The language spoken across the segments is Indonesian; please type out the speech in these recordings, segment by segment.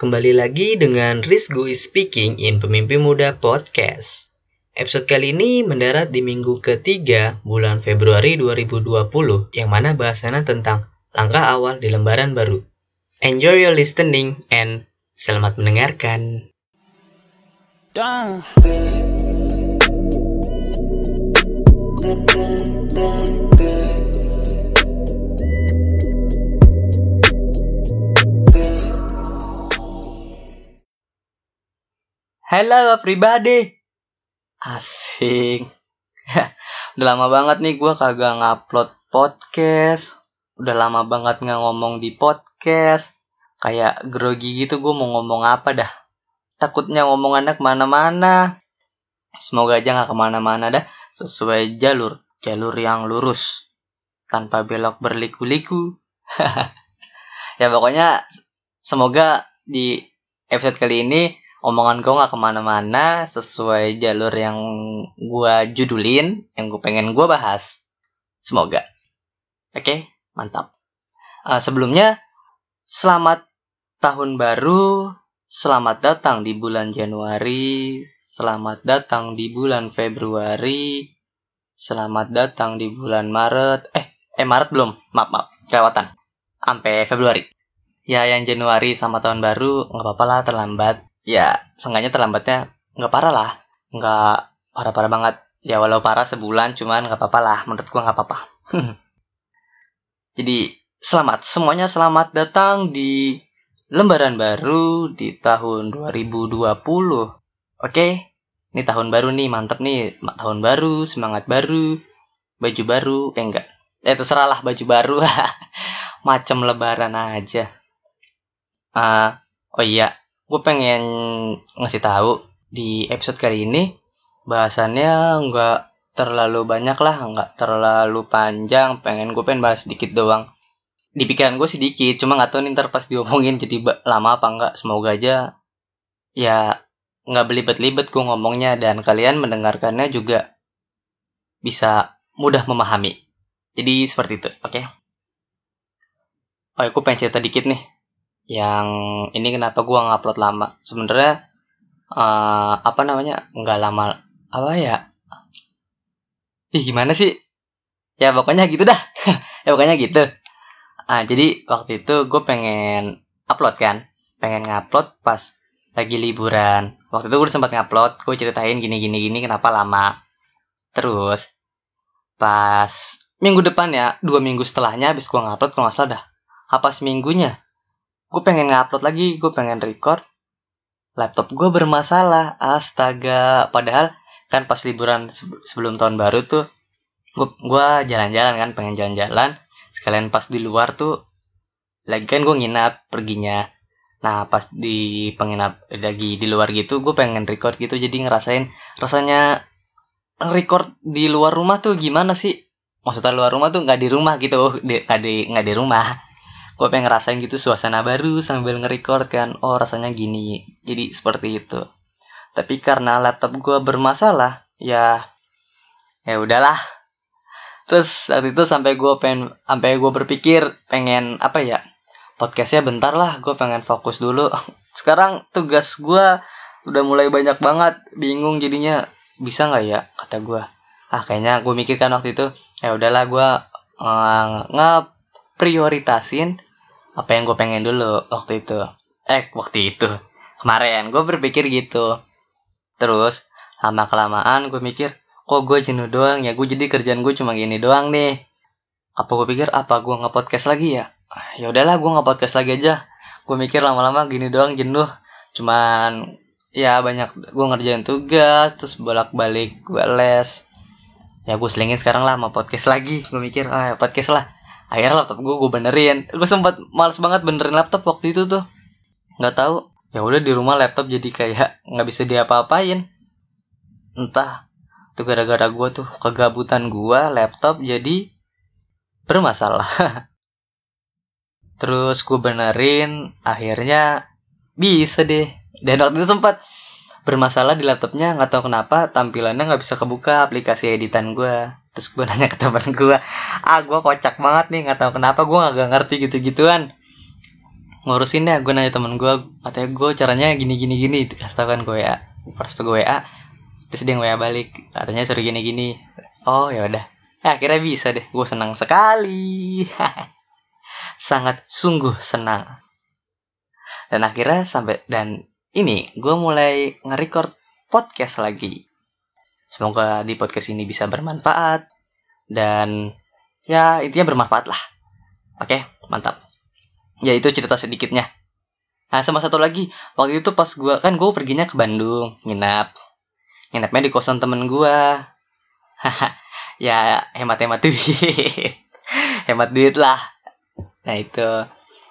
Kembali lagi dengan Rizgo is Speaking in Pemimpi Muda Podcast. Episode kali ini mendarat di minggu ketiga bulan Februari 2020 yang mana bahasannya tentang langkah awal di lembaran baru. Enjoy your listening and selamat mendengarkan. Down. Halo everybody. Asik Udah lama banget nih gue kagak ngupload podcast. Udah lama banget nggak ngomong di podcast. Kayak grogi gitu gue mau ngomong apa dah. Takutnya ngomong anak ke mana-mana. Semoga aja gak ke mana-mana dah. Sesuai jalur Jalur yang lurus. Tanpa belok berliku-liku. Ya pokoknya Semoga di episode kali ini omongan gue gak ke mana-mana sesuai jalur yang gue judulin, yang gue pengen gue bahas. Semoga. Oke, okay, mantap. Uh, sebelumnya, selamat tahun baru, selamat datang di bulan Januari, selamat datang di bulan Februari, selamat datang di bulan Maret. Eh, eh Maret belum, maaf maaf, kelewatan. Sampai Februari. Ya, yang Januari sama tahun baru nggak apa-apa lah terlambat ya seenggaknya terlambatnya nggak parah lah. Nggak parah-parah banget. Ya walau parah sebulan cuman nggak apa-apa lah. Menurut gua nggak apa-apa. Jadi selamat. Semuanya selamat datang di lembaran baru di tahun 2020 oke ini tahun baru nih mantep nih. Tahun baru semangat baru baju baru eh enggak eh terserah lah baju baru. Macam lebaran aja. Uh, oh iya gue pengen ngasih tahu di episode kali ini bahasannya nggak terlalu banyak lah nggak terlalu panjang. Pengen gue pengen bahas sedikit doang. Di pikiran gue sedikit cuma nggak tahu nih ntar pas diomongin jadi lama apa enggak semoga aja ya nggak belibet-libet gue ngomongnya dan kalian mendengarkannya juga bisa mudah memahami. Jadi seperti itu oke? Okay? oh aku pengen cerita dikit nih yang ini kenapa gua ngupload lama? Sebenarnya uh, apa namanya? Nggak lama apa ya? Ih, gimana sih? Ya pokoknya gitu dah. Ya pokoknya gitu. Ah jadi waktu itu gue pengen upload kan? Pengen ngupload pas lagi liburan. Waktu itu gue sempat ngupload gue ceritain gini gini gini kenapa lama. Terus pas minggu depan ya dua minggu setelahnya habis gue ngupload kalau nggak salah dah. Apa seminggunya gue pengen ngupload lagi gue pengen record. Laptop gue bermasalah astaga. Padahal kan pas liburan sebelum tahun baru tuh gue jalan-jalan kan pengen jalan-jalan. Sekalian pas di luar tuh lagi kan gue nginap perginya. Nah pas di penginap lagi di luar gitu gue pengen record gitu. Jadi ngerasain rasanya record di luar rumah tuh gimana sih? Maksudnya luar rumah tuh nggak di rumah gitu nggak di nggak di rumah gue pengen ngerasain gitu suasana baru sambil nge-record kan. Oh rasanya gini. Jadi seperti itu. Tapi karena laptop gue bermasalah ya ya udahlah. Terus saat itu sampai gue pengen sampai gue berpikir pengen apa ya podcastnya bentar lah. Gue pengen fokus dulu. Sekarang tugas gue udah mulai banyak banget. Bingung jadinya. Bisa nggak ya kata gue ah kayaknya gue mikirkan waktu itu ya udahlah gue uh, ngeprioritasin apa yang gue pengen dulu waktu itu? Eh waktu itu. Kemarin. Gue berpikir gitu. Terus lama kelamaan gue mikir kok gue jenuh doang ya? Gue jadi kerjaan gue cuma gini doang nih. Apa gue pikir apa gue nge podcast lagi ya? Ya udahlah gue nge podcast lagi aja. Gue mikir lama-lama gini doang jenuh. Cuman ya banyak gue ngerjain tugas terus bolak-balik gue les. Ya gue selingin sekarang lah sama podcast lagi. Gue mikir ah podcast lah akhirnya laptop gue gue benerin. Gue sempat males banget benerin laptop waktu itu tuh. Nggak tahu. Ya udah di rumah laptop jadi kayak nggak bisa diapa-apain. Entah tuh gara-gara gue tuh kegabutan gue laptop jadi bermasalah. Terus gue benerin akhirnya bisa deh. Dan waktu itu sempat bermasalah di laptopnya nggak tahu kenapa tampilannya nggak bisa kebuka aplikasi editan gue terus gue nanya ke teman gue ah gue kocak banget nih nggak tahu kenapa gue nggak ngerti gitu gituan ngurusin ya gue nanya temen gue katanya gue caranya gini gini gini kasih tau kan gue WA pas gue WA terus dia WA balik katanya suruh gini gini oh ya udah. Ya, akhirnya bisa deh gue senang sekali. Sangat sungguh senang. Dan akhirnya sampai dan ini gue mulai nge-record podcast lagi semoga di podcast ini bisa bermanfaat. Dan ya intinya bermanfaat lah. Oke mantap. Ya itu cerita sedikitnya. Nah sama satu lagi. Waktu itu pas gue kan gue perginya ke Bandung nginap nginapnya di kosan temen gue ya hemat-hemat duit. Hemat duit lah. Nah itu.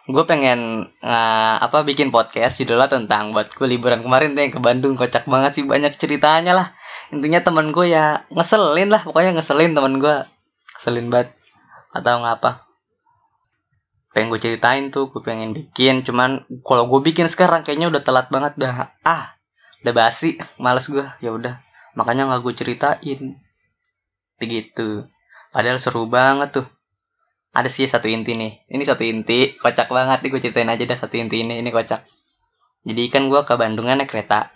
Gue pengen uh, apa bikin podcast judulnya tentang buat gue liburan kemarin yang ke Bandung. Kocak banget sih banyak ceritanya lah intinya temen gue ya ngeselin lah pokoknya ngeselin temen gue ngeselin banget. Atau ngapa. Pengen gue ceritain tuh gue pengen bikin. Cuman kalau gue bikin sekarang kayaknya udah telat banget dah ah udah basi. Males gue ya udah. Makanya nggak gue ceritain. Begitu. Padahal seru banget tuh. Ada sih satu inti nih. Ini satu inti. Kocak banget nih gue ceritain aja dah satu inti ini. Ini kocak. Jadi kan gue ke Bandung naik kereta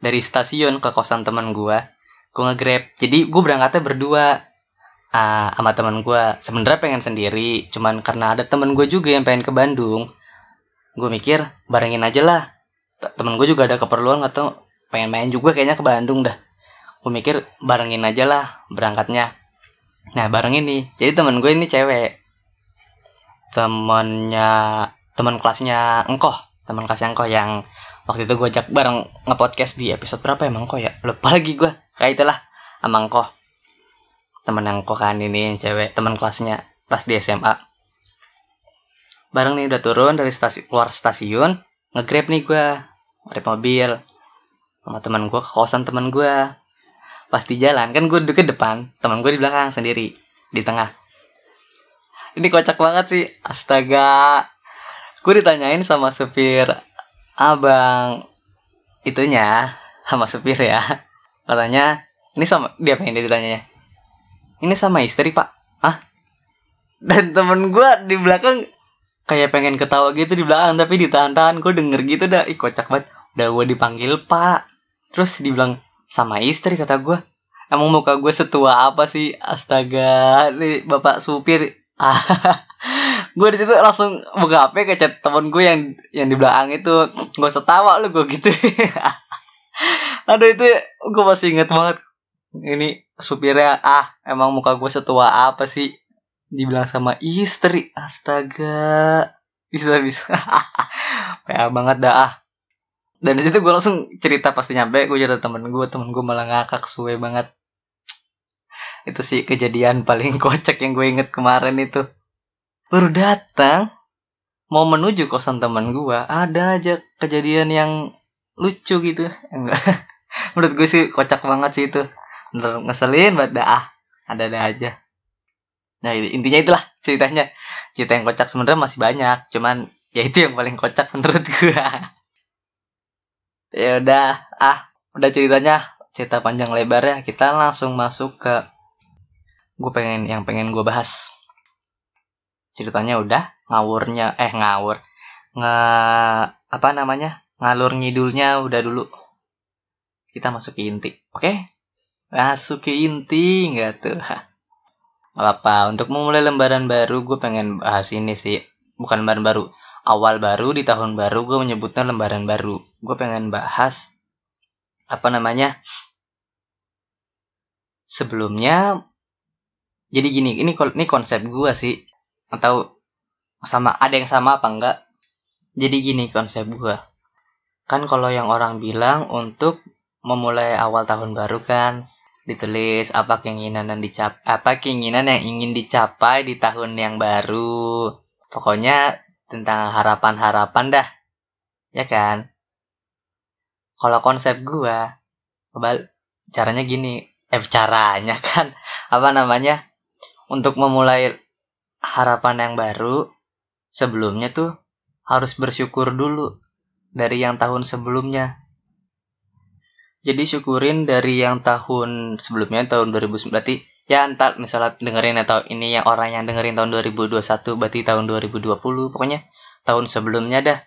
dari stasiun ke kosan teman gue gue ngegrab. Jadi gue berangkatnya berdua uh, sama teman gue sebenarnya pengen sendiri cuman karena ada teman gue juga yang pengen ke Bandung. Gue mikir barengin aja lah. Temen gue juga ada keperluan atau pengen main juga kayaknya ke Bandung dah. Gue mikir barengin aja lah berangkatnya. Nah bareng ini. Jadi temen gue ini cewek. Temennya teman kelasnya engkoh. Teman kelasnya engkoh yang waktu itu gue ajak bareng ngepodcast di episode berapa emang kok ya? Lupa lagi gue kayak itulah sama engkoh temen yang kokan ini yang cewek teman kelasnya pas di SMA bareng nih udah turun dari stasiun keluar stasiun ngegrab nih gue naik mobil sama teman gue ke kosan teman gue pas di jalan kan gue duduk ke depan teman gue di belakang sendiri di tengah. Ini kocak banget sih astaga. Gue ditanyain sama supir abang. Itunya sama supir ya. Katanya ini sama dia pengen dia ditanyanya ini sama istri pak? Ah dan temen gue di belakang kayak pengen ketawa gitu di belakang tapi ditahan-tahan. Gue denger gitu dah. Ih kocak banget. Udah gue dipanggil pak. Terus dibilang sama istri kata gue emang muka gue setua apa sih? Astaga nih bapak supir. Ah gue di situ langsung buka hp ke chat temen gue yang yang di belakang itu. Gue setawa lu gue gitu. Aduh itu gue masih inget banget. Ini supirnya ah emang muka gue setua apa sih? Dibilang sama istri. Astaga bisa bisa. PA banget dah ah. Dan di situ gue langsung cerita pasti nyampe gue cerita temen gue temen gue malah ngakak suwe banget. Itu sih kejadian paling kocak yang gue inget kemarin itu baru datang. Mau menuju kosan teman gue ada aja kejadian yang lucu gitu. Enggak. Menurut gue sih kocak banget sih itu. Bener ngeselin banget. Dah ah. Ada ada aja. Nah intinya itulah ceritanya. Cerita yang kocak sebenarnya masih banyak. Cuman ya itu yang paling kocak menurut gue ya udah ah. Udah ceritanya cerita panjang lebar ya kita langsung masuk ke gue pengen yang pengen gue bahas ceritanya udah ngawurnya eh ngawur. Nge apa namanya? Ngalur ngidulnya udah dulu. Kita masuk ke inti oke? Okay? masuk ke inti nggak tuh? Apa untuk memulai lembaran baru gue pengen bahas ini sih. Bukan lembaran baru. Awal baru di tahun baru gue menyebutnya lembaran baru. Gue pengen bahas apa namanya? Sebelumnya jadi gini ini ini konsep gue sih atau sama ada yang sama apa enggak? Jadi gini konsep gue kan kalau yang orang bilang untuk memulai awal tahun baru kan ditulis apa keinginan dan dicap apa keinginan yang ingin dicapai di tahun yang baru. Pokoknya tentang harapan-harapan dah ya kan? Kalau konsep gue caranya gini eh caranya kan apa namanya? Untuk memulai harapan yang baru sebelumnya tuh harus bersyukur dulu dari yang tahun sebelumnya. Jadi syukurin dari yang tahun sebelumnya tahun 2009 berarti ya entar misalnya dengerin atau ini yang orang yang dengerin tahun 2021 berarti tahun 2020 pokoknya tahun sebelumnya dah.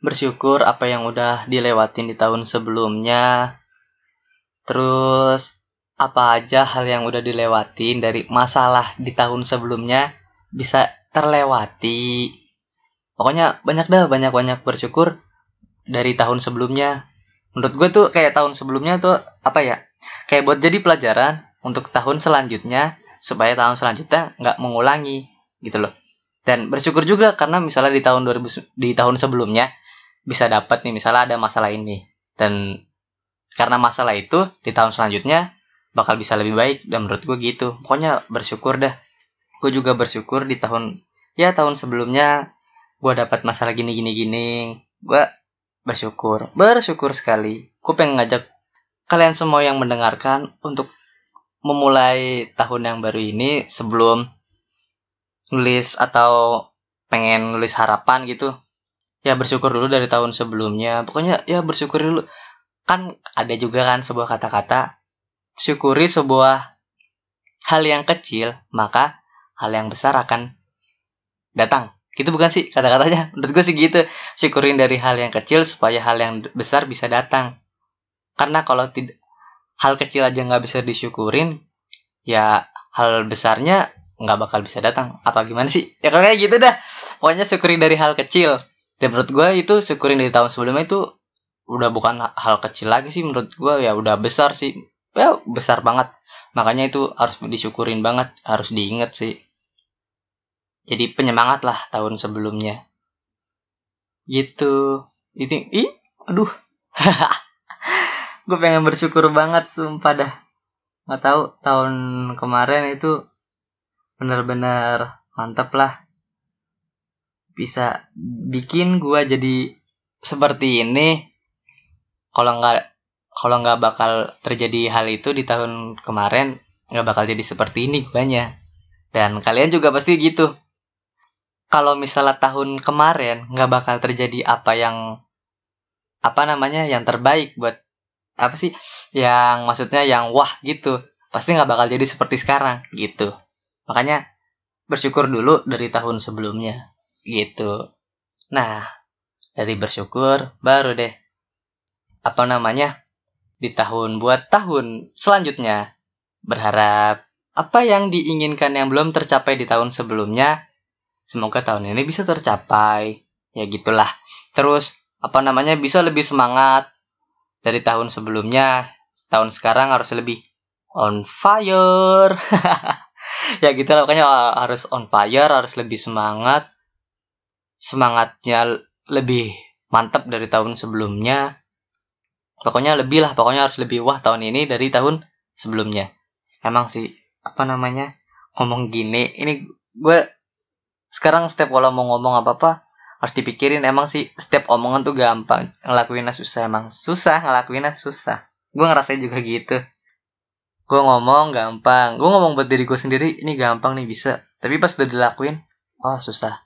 Bersyukur apa yang udah dilewatin di tahun sebelumnya. Terus apa aja hal yang udah dilewatin dari masalah di tahun sebelumnya bisa terlewati. Pokoknya banyak dah banyak banyak bersyukur dari tahun sebelumnya. Menurut gue tuh kayak tahun sebelumnya tuh apa ya? Kayak buat jadi pelajaran untuk tahun selanjutnya supaya tahun selanjutnya nggak mengulangi gitu loh. Dan bersyukur juga karena misalnya di tahun 2000 di tahun sebelumnya bisa dapat nih misalnya ada masalah ini. Dan karena masalah itu di tahun selanjutnya bakal bisa lebih baik dan menurut gue gitu. Pokoknya bersyukur dah gue juga bersyukur di tahun ya tahun sebelumnya gue dapat masalah gini gini. Gini gue bersyukur bersyukur sekali. Gue pengen ngajak kalian semua yang mendengarkan untuk memulai tahun yang baru ini sebelum nulis atau pengen nulis harapan gitu. Ya bersyukur dulu dari tahun sebelumnya. Pokoknya ya bersyukur dulu. Kan ada juga kan sebuah kata-kata syukuri sebuah hal yang kecil maka hal yang besar akan datang. Gitu bukan sih kata-katanya? Menurut gue sih gitu. Syukurin dari hal yang kecil supaya hal yang besar bisa datang. Karena kalau tidak hal kecil aja nggak bisa disyukurin ya hal besarnya nggak bakal bisa datang. Apa gimana sih? Ya kayak gitu dah. Pokoknya syukurin dari hal kecil. Dan menurut gue itu syukurin dari tahun sebelumnya itu udah bukan hal kecil lagi sih menurut gue ya udah besar sih. Ya besar banget. Makanya itu harus disyukurin banget harus diinget sih jadi penyemangat lah tahun sebelumnya. Gitu. Itu ih aduh. Gue pengen bersyukur banget sumpah dah. Nggak tahu tahun kemarin itu benar-benar mantap lah. Bisa bikin gue jadi seperti ini. Kalau nggak kalau nggak bakal terjadi hal itu di tahun kemarin nggak bakal jadi seperti ini guanya. Dan kalian juga pasti gitu kalau misalnya tahun kemarin nggak bakal terjadi apa yang apa namanya yang terbaik buat apa sih yang maksudnya yang wah gitu pasti nggak bakal jadi seperti sekarang gitu. Makanya bersyukur dulu dari tahun sebelumnya gitu. Nah dari bersyukur baru deh apa namanya di tahun buat tahun selanjutnya berharap apa yang diinginkan yang belum tercapai di tahun sebelumnya semoga tahun ini bisa tercapai. Ya gitulah. Terus apa namanya bisa lebih semangat dari tahun sebelumnya. Tahun sekarang harus lebih on fire. Ya gitu lah pokoknya harus on fire harus lebih semangat. Semangatnya lebih mantap dari tahun sebelumnya. Pokoknya lebih lah pokoknya harus lebih wah tahun ini dari tahun sebelumnya. Emang sih apa namanya ngomong gini ini gue sekarang setiap kalau mau ngomong apa apa harus dipikirin. Emang sih setiap omongan tuh gampang. Ngelakuinnya susah emang susah ngelakuinnya susah. Gue ngerasain juga gitu. Gue ngomong gampang. Gue ngomong buat diri gue sendiri ini gampang nih bisa. Tapi pas udah dilakuin oh susah.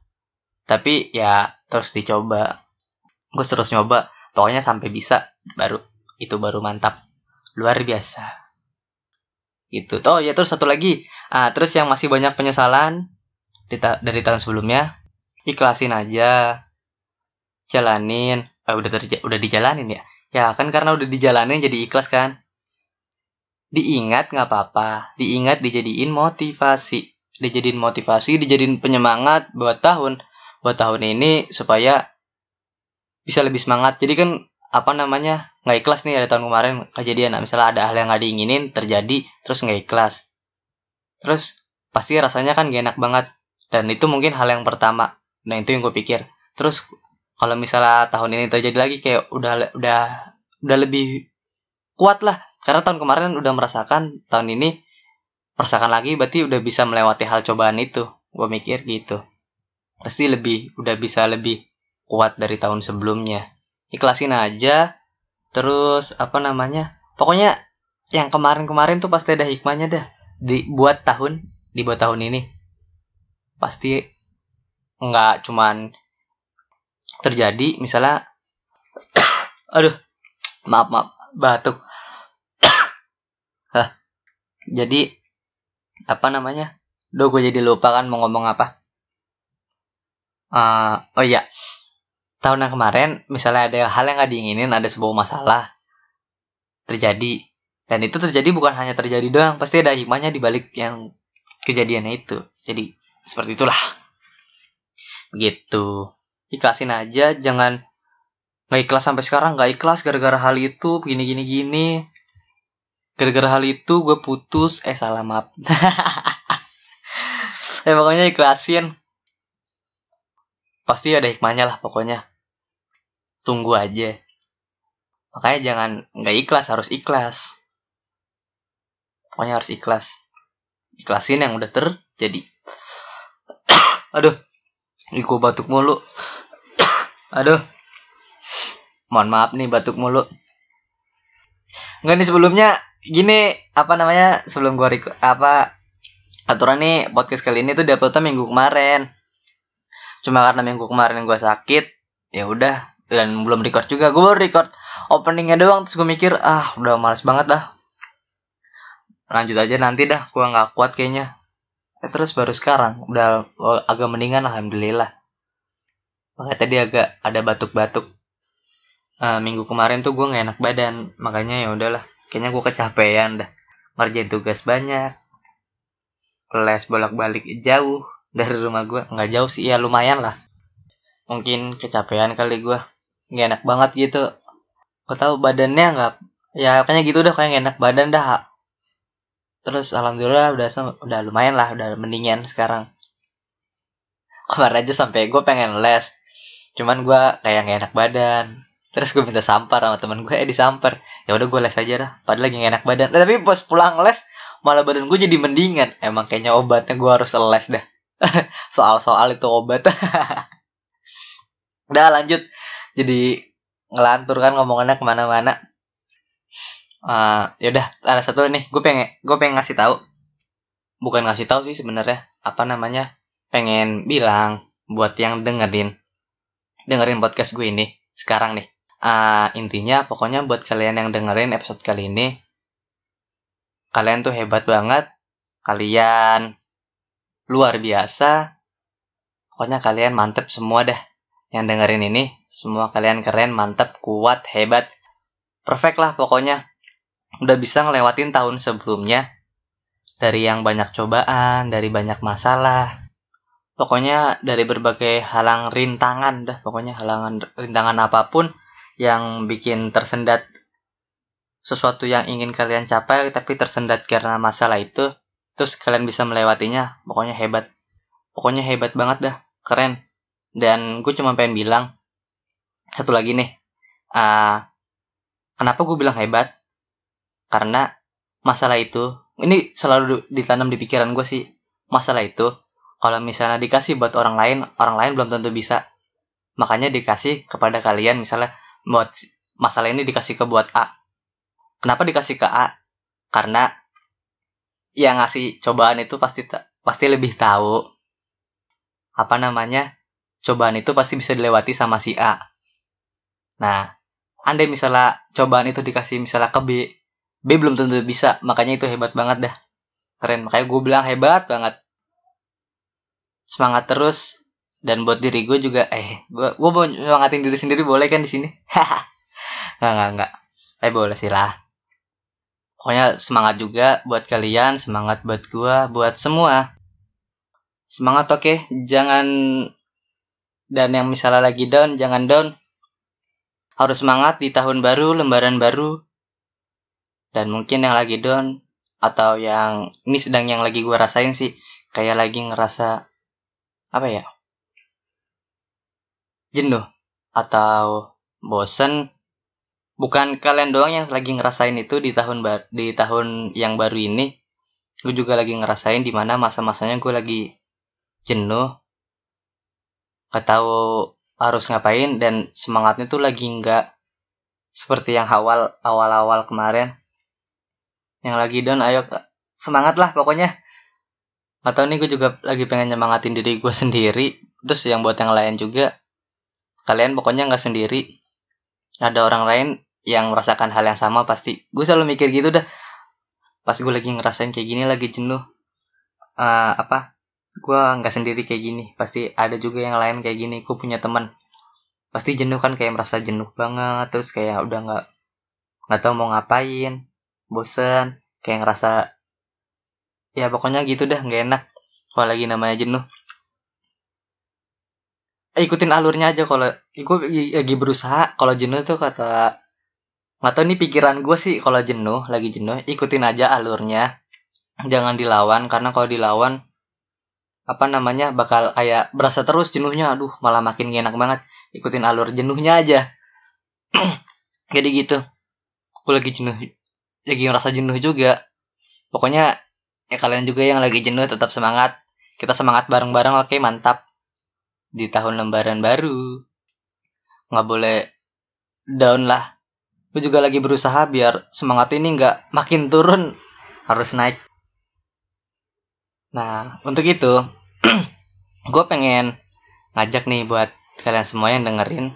Tapi ya terus dicoba. Gue terus nyoba. Pokoknya sampai bisa. Baru itu baru mantap. Luar biasa. Itu oh ya terus satu lagi. Ah terus yang masih banyak penyesalan dari tahun sebelumnya ikhlasin aja. Jalanin. Eh, udah terja udah dijalanin ya? Ya kan karena udah dijalanin jadi ikhlas kan? Diingat nggak apa-apa. Diingat dijadiin motivasi. Dijadiin motivasi dijadiin penyemangat buat tahun. Buat tahun ini supaya bisa lebih semangat. Jadi kan apa namanya nggak ikhlas nih ada tahun kemarin kejadian. Nah, misalnya ada hal yang nggak diinginin terjadi terus nggak ikhlas. Terus pasti rasanya kan gak enak banget dan itu mungkin hal yang pertama. Nah itu yang gue pikir. Terus kalau misalnya tahun ini terjadi lagi kayak udah udah udah lebih kuat lah. Karena tahun kemarin udah merasakan tahun ini merasakan lagi berarti udah bisa melewati hal cobaan itu. Gue mikir gitu. Pasti lebih udah bisa lebih kuat dari tahun sebelumnya. Ikhlasin aja. Terus apa namanya? Pokoknya yang kemarin-kemarin tuh pasti ada hikmahnya dah. Dibuat tahun dibuat tahun ini pasti nggak cuman terjadi misalnya aduh maaf maaf batuk. Jadi apa namanya? Duh gue jadi lupa kan mau ngomong apa. Uh, oh iya. Tahun yang kemarin misalnya ada hal yang nggak diinginin ada sebuah masalah terjadi. Dan itu terjadi bukan hanya terjadi doang pasti ada hikmahnya di balik yang kejadiannya itu. Jadi seperti itulah. Gitu ikhlasin aja jangan nggak ikhlas sampai sekarang nggak ikhlas gara-gara hal itu gini gini gini. Gara-gara hal itu gue putus eh salah maaf. Ya pokoknya ikhlasin. Pasti ada hikmahnya lah pokoknya. Tunggu aja. Makanya jangan nggak ikhlas harus ikhlas. Pokoknya harus ikhlas. Ikhlasin yang udah terjadi aduh gue batuk mulu. Aduh. Mohon maaf nih batuk mulu. Enggak nih sebelumnya gini apa namanya sebelum gue apa aturan nih podcast kali ini tuh dapetnya minggu kemarin. Cuma karena minggu kemarin gue sakit ya udah dan belum record juga. Gue baru record openingnya doang terus gue mikir ah udah males banget dah. Lanjut aja nanti dah gue nggak kuat kayaknya terus baru sekarang. Udah agak mendingan alhamdulillah. Makanya tadi agak ada batuk-batuk. Uh, minggu kemarin tuh gue nggak enak badan. Makanya ya udahlah. Kayaknya gue kecapean dah. Ngerjain tugas banyak. Les bolak-balik jauh dari rumah gue nggak jauh sih ya lumayan lah. Mungkin kecapean kali gue nggak enak banget gitu. Gue tahu badannya nggak ya kayaknya gitu udah kayak enak badan dah terus alhamdulillah udah udah lumayan lah udah mendingan sekarang. Kemarin aja sampai gue pengen les cuman gue kayak nggak enak badan. Terus gue minta sampar sama temen gue eh disampar ya udah gue les aja dah padahal lagi gak enak badan. Nah, tapi pas pulang les malah badan gue jadi mendingan. Emang kayaknya obatnya gue harus les dah. Soal-soal itu obat. Udah lanjut. Jadi ngelantur kan ngomongannya ke mana-mana uh, ya udah ada satu nih. Gue pengen gue pengen ngasih tahu. Bukan ngasih tahu sih sebenarnya. Apa namanya? Pengen bilang buat yang dengerin. Dengerin podcast gue ini sekarang nih. Uh, intinya pokoknya buat kalian yang dengerin episode kali ini kalian tuh hebat banget. Kalian luar biasa. Pokoknya kalian mantep semua dah yang dengerin ini. Semua kalian keren mantep kuat hebat. Perfect lah pokoknya udah bisa ngelewatin tahun sebelumnya. Dari yang banyak cobaan dari banyak masalah. Pokoknya dari berbagai halang rintangan dah pokoknya halangan rintangan apa pun yang bikin tersendat sesuatu yang ingin kalian capai tapi tersendat karena masalah itu terus kalian bisa melewatinya. Pokoknya hebat. Pokoknya hebat banget dah. Keren. Dan gue cuma pengen bilang satu lagi nih uh, kenapa gue bilang hebat karena masalah itu ini selalu ditanam di pikiran gue sih masalah itu kalau misalnya dikasih buat orang lain orang lain belum tentu bisa. Makanya dikasih kepada kalian misalnya buat masalah ini dikasih ke buat A. Kenapa dikasih ke A? Karena yang ngasih cobaan itu pasti pasti lebih tahu. Apa namanya? Cobaan itu pasti bisa dilewati sama si A. Nah, andai misalnya cobaan itu dikasih misalnya ke B, B belum tentu bisa, makanya itu hebat banget dah. Keren, makanya gue bilang hebat banget. Semangat terus, dan buat diri gue juga, eh, gue mau nyemangatin diri sendiri boleh kan di sini? nggak nggak nggak, eh boleh sih lah. Pokoknya semangat juga buat kalian, semangat buat gue, buat semua. Semangat oke, okay? jangan dan yang misalnya lagi down, jangan down. Harus semangat di tahun baru, lembaran baru. Dan mungkin yang lagi down atau yang ini sedang yang lagi gue rasain sih kayak lagi ngerasa apa ya jenuh atau bosen. Bukan kalian doang yang lagi ngerasain itu di tahun di tahun yang baru ini. Gue juga lagi ngerasain di mana masa-masanya gue lagi jenuh gak tahu harus ngapain dan semangatnya tuh lagi nggak seperti yang awal awal-awal kemarin yang lagi down ayo semangat lah pokoknya. Atau nih gue juga lagi pengen nyemangatin diri gue sendiri. Terus yang buat yang lain juga kalian pokoknya nggak sendiri. Ada orang lain yang merasakan hal yang sama pasti. Gue selalu mikir gitu dah. Pas gue lagi ngerasain kayak gini lagi jenuh uh, apa gue nggak sendiri kayak gini. Pasti ada juga yang lain kayak gini gue punya teman. Pasti jenuh kan kayak merasa jenuh banget terus kayak udah nggak nggak tahu mau ngapain bosen kayak ngerasa ya pokoknya gitu dah nggak enak. Kalau lagi namanya jenuh. Eh, ikutin alurnya aja kalau gue lagi berusaha kalau jenuh tuh kata nggak tahu nih pikiran gue sih kalau jenuh lagi jenuh ikutin aja alurnya. Jangan dilawan karena kalau dilawan apa namanya bakal kayak berasa terus jenuhnya. Aduh malah makin gak enak banget. Ikutin alur jenuhnya aja. Jadi gitu. Aku lagi jenuh lagi ngerasa jenuh juga. Pokoknya ya kalian juga yang lagi jenuh tetap semangat. Kita semangat bareng-bareng oke mantap. Di tahun lembaran baru. Nggak boleh down lah. Gue juga lagi berusaha biar semangat ini nggak makin turun. Harus naik. Nah untuk itu gue pengen ngajak nih buat kalian semua yang dengerin.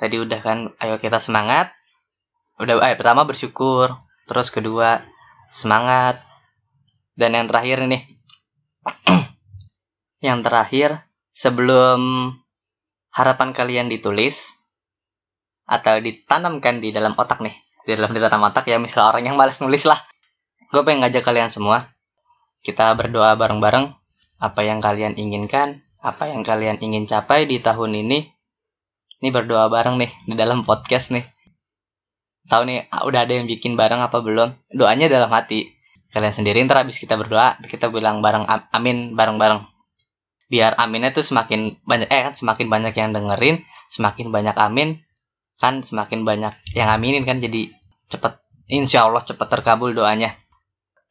Tadi udah kan ayo kita semangat udah ayo pertama bersyukur terus kedua semangat. Dan yang terakhir nih yang terakhir sebelum harapan kalian ditulis atau ditanamkan di dalam otak nih di dalam di dalam otak ya misal orang yang males nulis lah. Gue pengen ngajak kalian semua kita berdoa bareng-bareng apa yang kalian inginkan apa yang kalian ingin capai di tahun ini. Ini berdoa bareng nih di dalam podcast nih tahu nih ah, udah ada yang bikin bareng apa belum? Doanya dalam hati. Kalian sendiri ntar habis kita berdoa kita bilang bareng amin bareng-bareng. Biar aminnya tuh semakin banyak eh kan semakin banyak yang dengerin semakin banyak amin kan semakin banyak yang aminin kan jadi cepet insya Allah cepet terkabul doanya.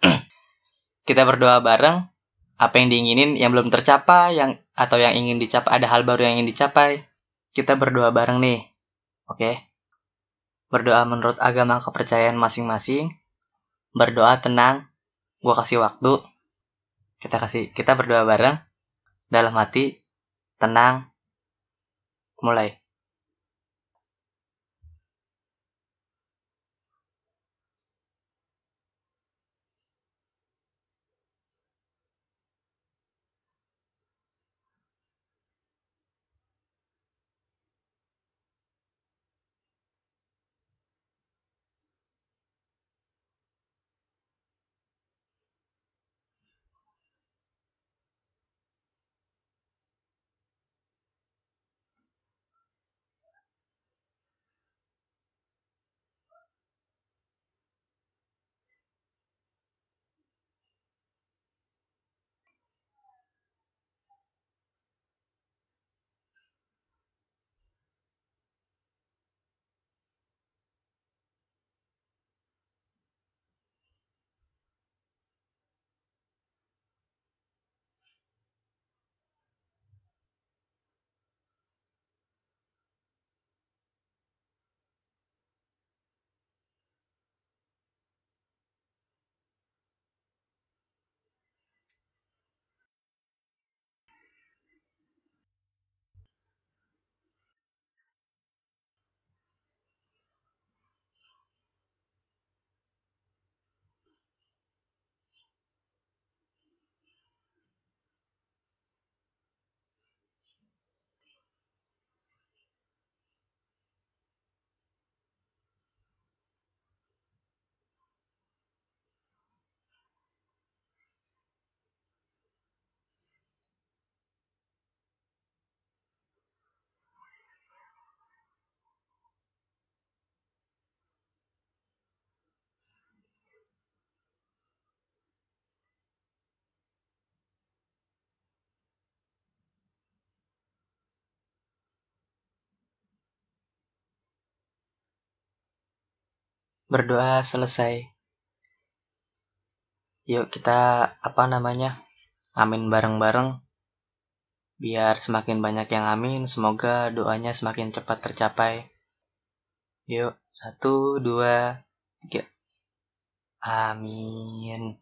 Kita berdoa bareng apa yang diinginin yang belum tercapai yang atau yang ingin dicapai ada hal baru yang ingin dicapai kita berdoa bareng nih oke? okay? Berdoa menurut agama kepercayaan masing-masing. Berdoa tenang gua kasih waktu. Kita kasih kita berdoa bareng. Dalam hati tenang. Mulai berdoa selesai. Yuk kita apa namanya? Amin bareng-bareng. Biar semakin banyak yang amin, semoga doanya semakin cepat tercapai. Yuk, satu, dua, tiga. Amin.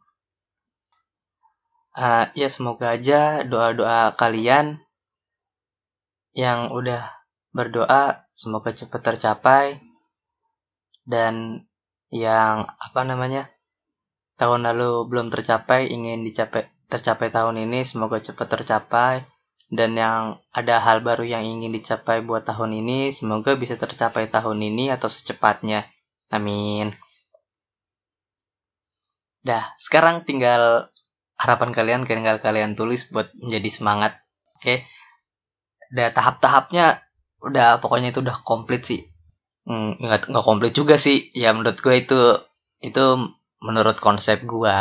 Uh, ya semoga aja doa-doa kalian yang udah berdoa semoga cepat tercapai dan yang apa namanya tahun lalu belum tercapai ingin dicapai tercapai tahun ini semoga cepat tercapai. Dan yang ada hal baru yang ingin dicapai buat tahun ini semoga bisa tercapai tahun ini atau secepatnya. Amin. Dah sekarang tinggal harapan kalian tinggal kalian tulis buat menjadi semangat. Oke. Okay? udah tahap-tahapnya udah pokoknya itu udah komplit sih hmm, nggak nggak komplit juga sih. Ya menurut gue itu itu menurut konsep gue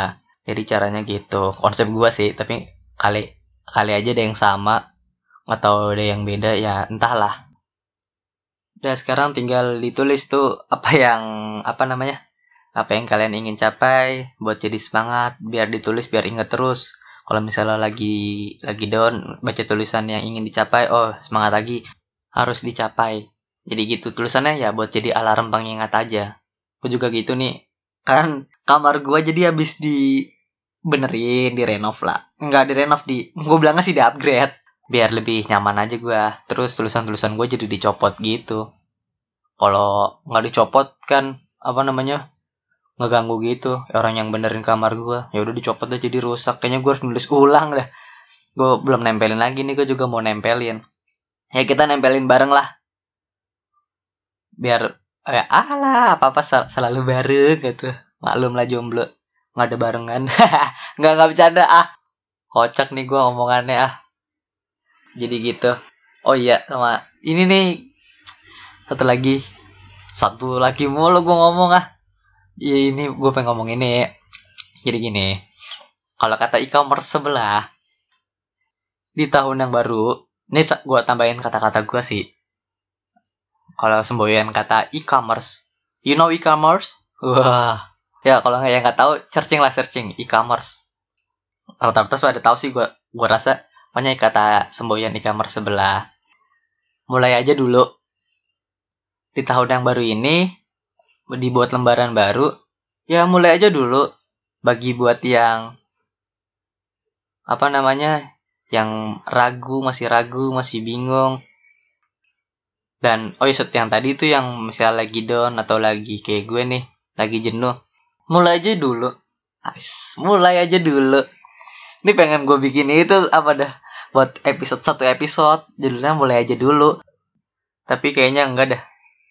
jadi caranya gitu. Konsep gue sih tapi kali kali aja ada yang sama atau ada yang beda ya entahlah. Udah sekarang tinggal ditulis tuh apa yang apa namanya apa yang kalian ingin capai buat jadi semangat biar ditulis biar inget terus. Kalau misalnya lagi lagi down baca tulisan yang ingin dicapai oh semangat lagi harus dicapai jadi gitu tulisannya ya buat jadi alarm pengingat aja. Gue juga gitu nih. Kan kamar gue jadi habis di benerin di renov lah. Nggak di renov di gue bilangnya sih di upgrade biar lebih nyaman aja gue terus tulisan tulisan gue jadi dicopot gitu. Kalau nggak dicopot kan apa namanya ngeganggu gitu orang yang benerin kamar gue ya udah dicopot aja jadi rusak. Kayaknya gue harus nulis ulang dah. Gue belum nempelin lagi nih gue juga mau nempelin. Ya kita nempelin bareng lah biar ya alah apa apa sel selalu bareng gitu. Maklum lah jomblo. Nggak ada barengan. Nggak nggak bercanda ah. Kocak nih gue omongannya ah. Jadi gitu. Oh iya sama ini nih. Satu lagi. Satu lagi mulu gue ngomong ah. Ya ini gue pengen ngomong ini. Jadi gini. Kalau kata e-commerce sebelah di tahun yang baru ini gue tambahin kata-kata gue sih kalau semboyan kata e-commerce you know e-commerce? Wah ya kalau yang nggak tahu searching lah searching e-commerce. Rata-rata sudah ada tahu sih gue gue rasa banyak kata semboyan e-commerce sebelah. Mulai aja dulu. Di tahun yang baru ini dibuat lembaran baru, ya mulai aja dulu. Bagi buat yang apa namanya yang ragu masih ragu masih bingung dan oh iya yang tadi itu yang misalnya lagi down atau lagi kayak gue nih lagi jenuh mulai aja dulu. Ais, mulai aja dulu. Ini pengen gue bikin itu apa dah buat episode satu episode judulnya mulai aja dulu. Tapi kayaknya enggak dah.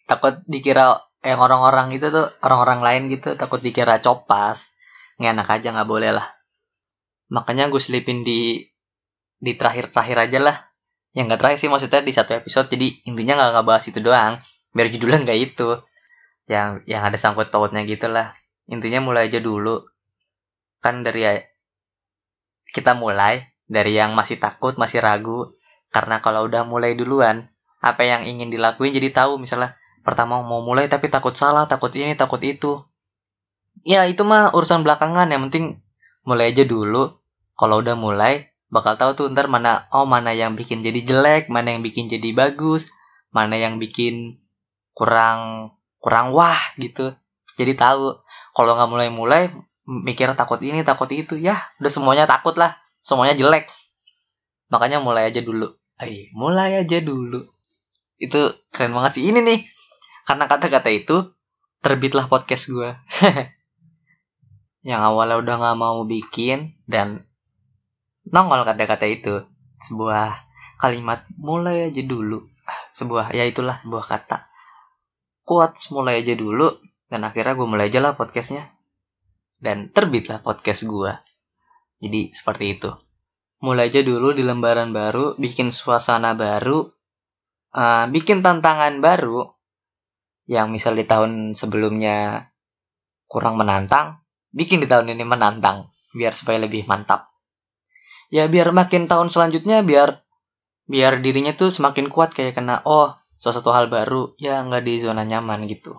Takut dikira yang orang-orang itu tuh orang-orang lain gitu takut dikira copas. Nggak enak aja nggak boleh lah. Makanya gue selipin di di terakhir-terakhir aja lah yang nggak terakhir sih maksudnya di satu episode jadi intinya nggak nggak bahas itu doang. Biar judulnya nggak itu. Yang yang ada sangkut pautnya gitu lah. Intinya mulai aja dulu. Kan dari kita mulai dari yang masih takut masih ragu. Karena kalau udah mulai duluan apa yang ingin dilakuin jadi tahu. Misalnya pertama mau mulai tapi takut salah takut ini takut itu. Ya itu mah urusan belakangan. Yang penting mulai aja dulu. Kalau udah mulai bakal tahu tuh ntar mana oh mana yang bikin jadi jelek mana yang bikin jadi bagus mana yang bikin kurang kurang wah gitu. Jadi tahu. Kalau nggak mulai-mulai mikir takut ini takut itu. Ya udah semuanya takut lah. Semuanya jelek. Makanya mulai aja dulu. Ay, mulai aja dulu. Itu keren banget sih. Ini nih karena kata-kata itu terbitlah podcast gue yang awalnya udah gak mau bikin dan nongol kata-kata itu. Sebuah kalimat mulai aja dulu. Sebuah ya itulah sebuah kata. Kuat mulai aja dulu dan akhirnya gue mulai aja lah podcastnya. Dan terbitlah podcast gue jadi seperti itu. Mulai aja dulu di lembaran baru bikin suasana baru uh, bikin tantangan baru yang misal di tahun sebelumnya kurang menantang, bikin di tahun ini menantang biar supaya lebih mantap. Ya biar makin tahun selanjutnya biar biar dirinya tuh semakin kuat kayak kena oh sesuatu hal baru ya nggak di zona nyaman gitu.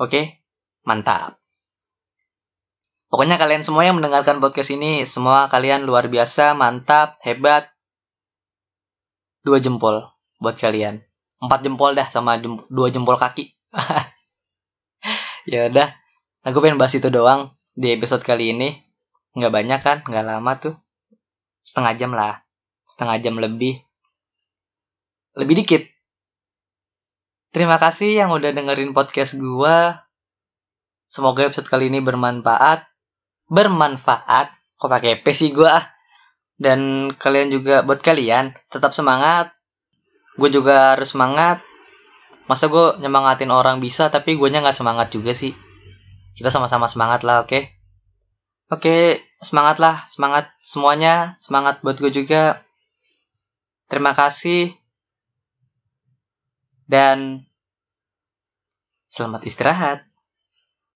Oke, mantap. Pokoknya kalian semua yang mendengarkan podcast ini, semua kalian luar biasa, mantap, hebat. Dua jempol buat kalian empat jempol dah sama jem, dua jempol kaki ya udah aku pengen bahas itu doang di episode kali ini nggak banyak kan nggak lama tuh setengah jam lah. Setengah jam lebih. Lebih dikit. Terima kasih yang udah dengerin podcast gua. Semoga episode kali ini bermanfaat. Bermanfaat. Kok pakai P sih gua? Dan kalian juga buat kalian tetap semangat. Gue juga harus semangat. Masa gue nyemangatin orang bisa tapi gue nya nggak semangat juga sih. Kita sama-sama semangat lah oke? okay? Oke, semangatlah, semangat semuanya, semangat buat gue juga. Terima kasih. Dan selamat istirahat.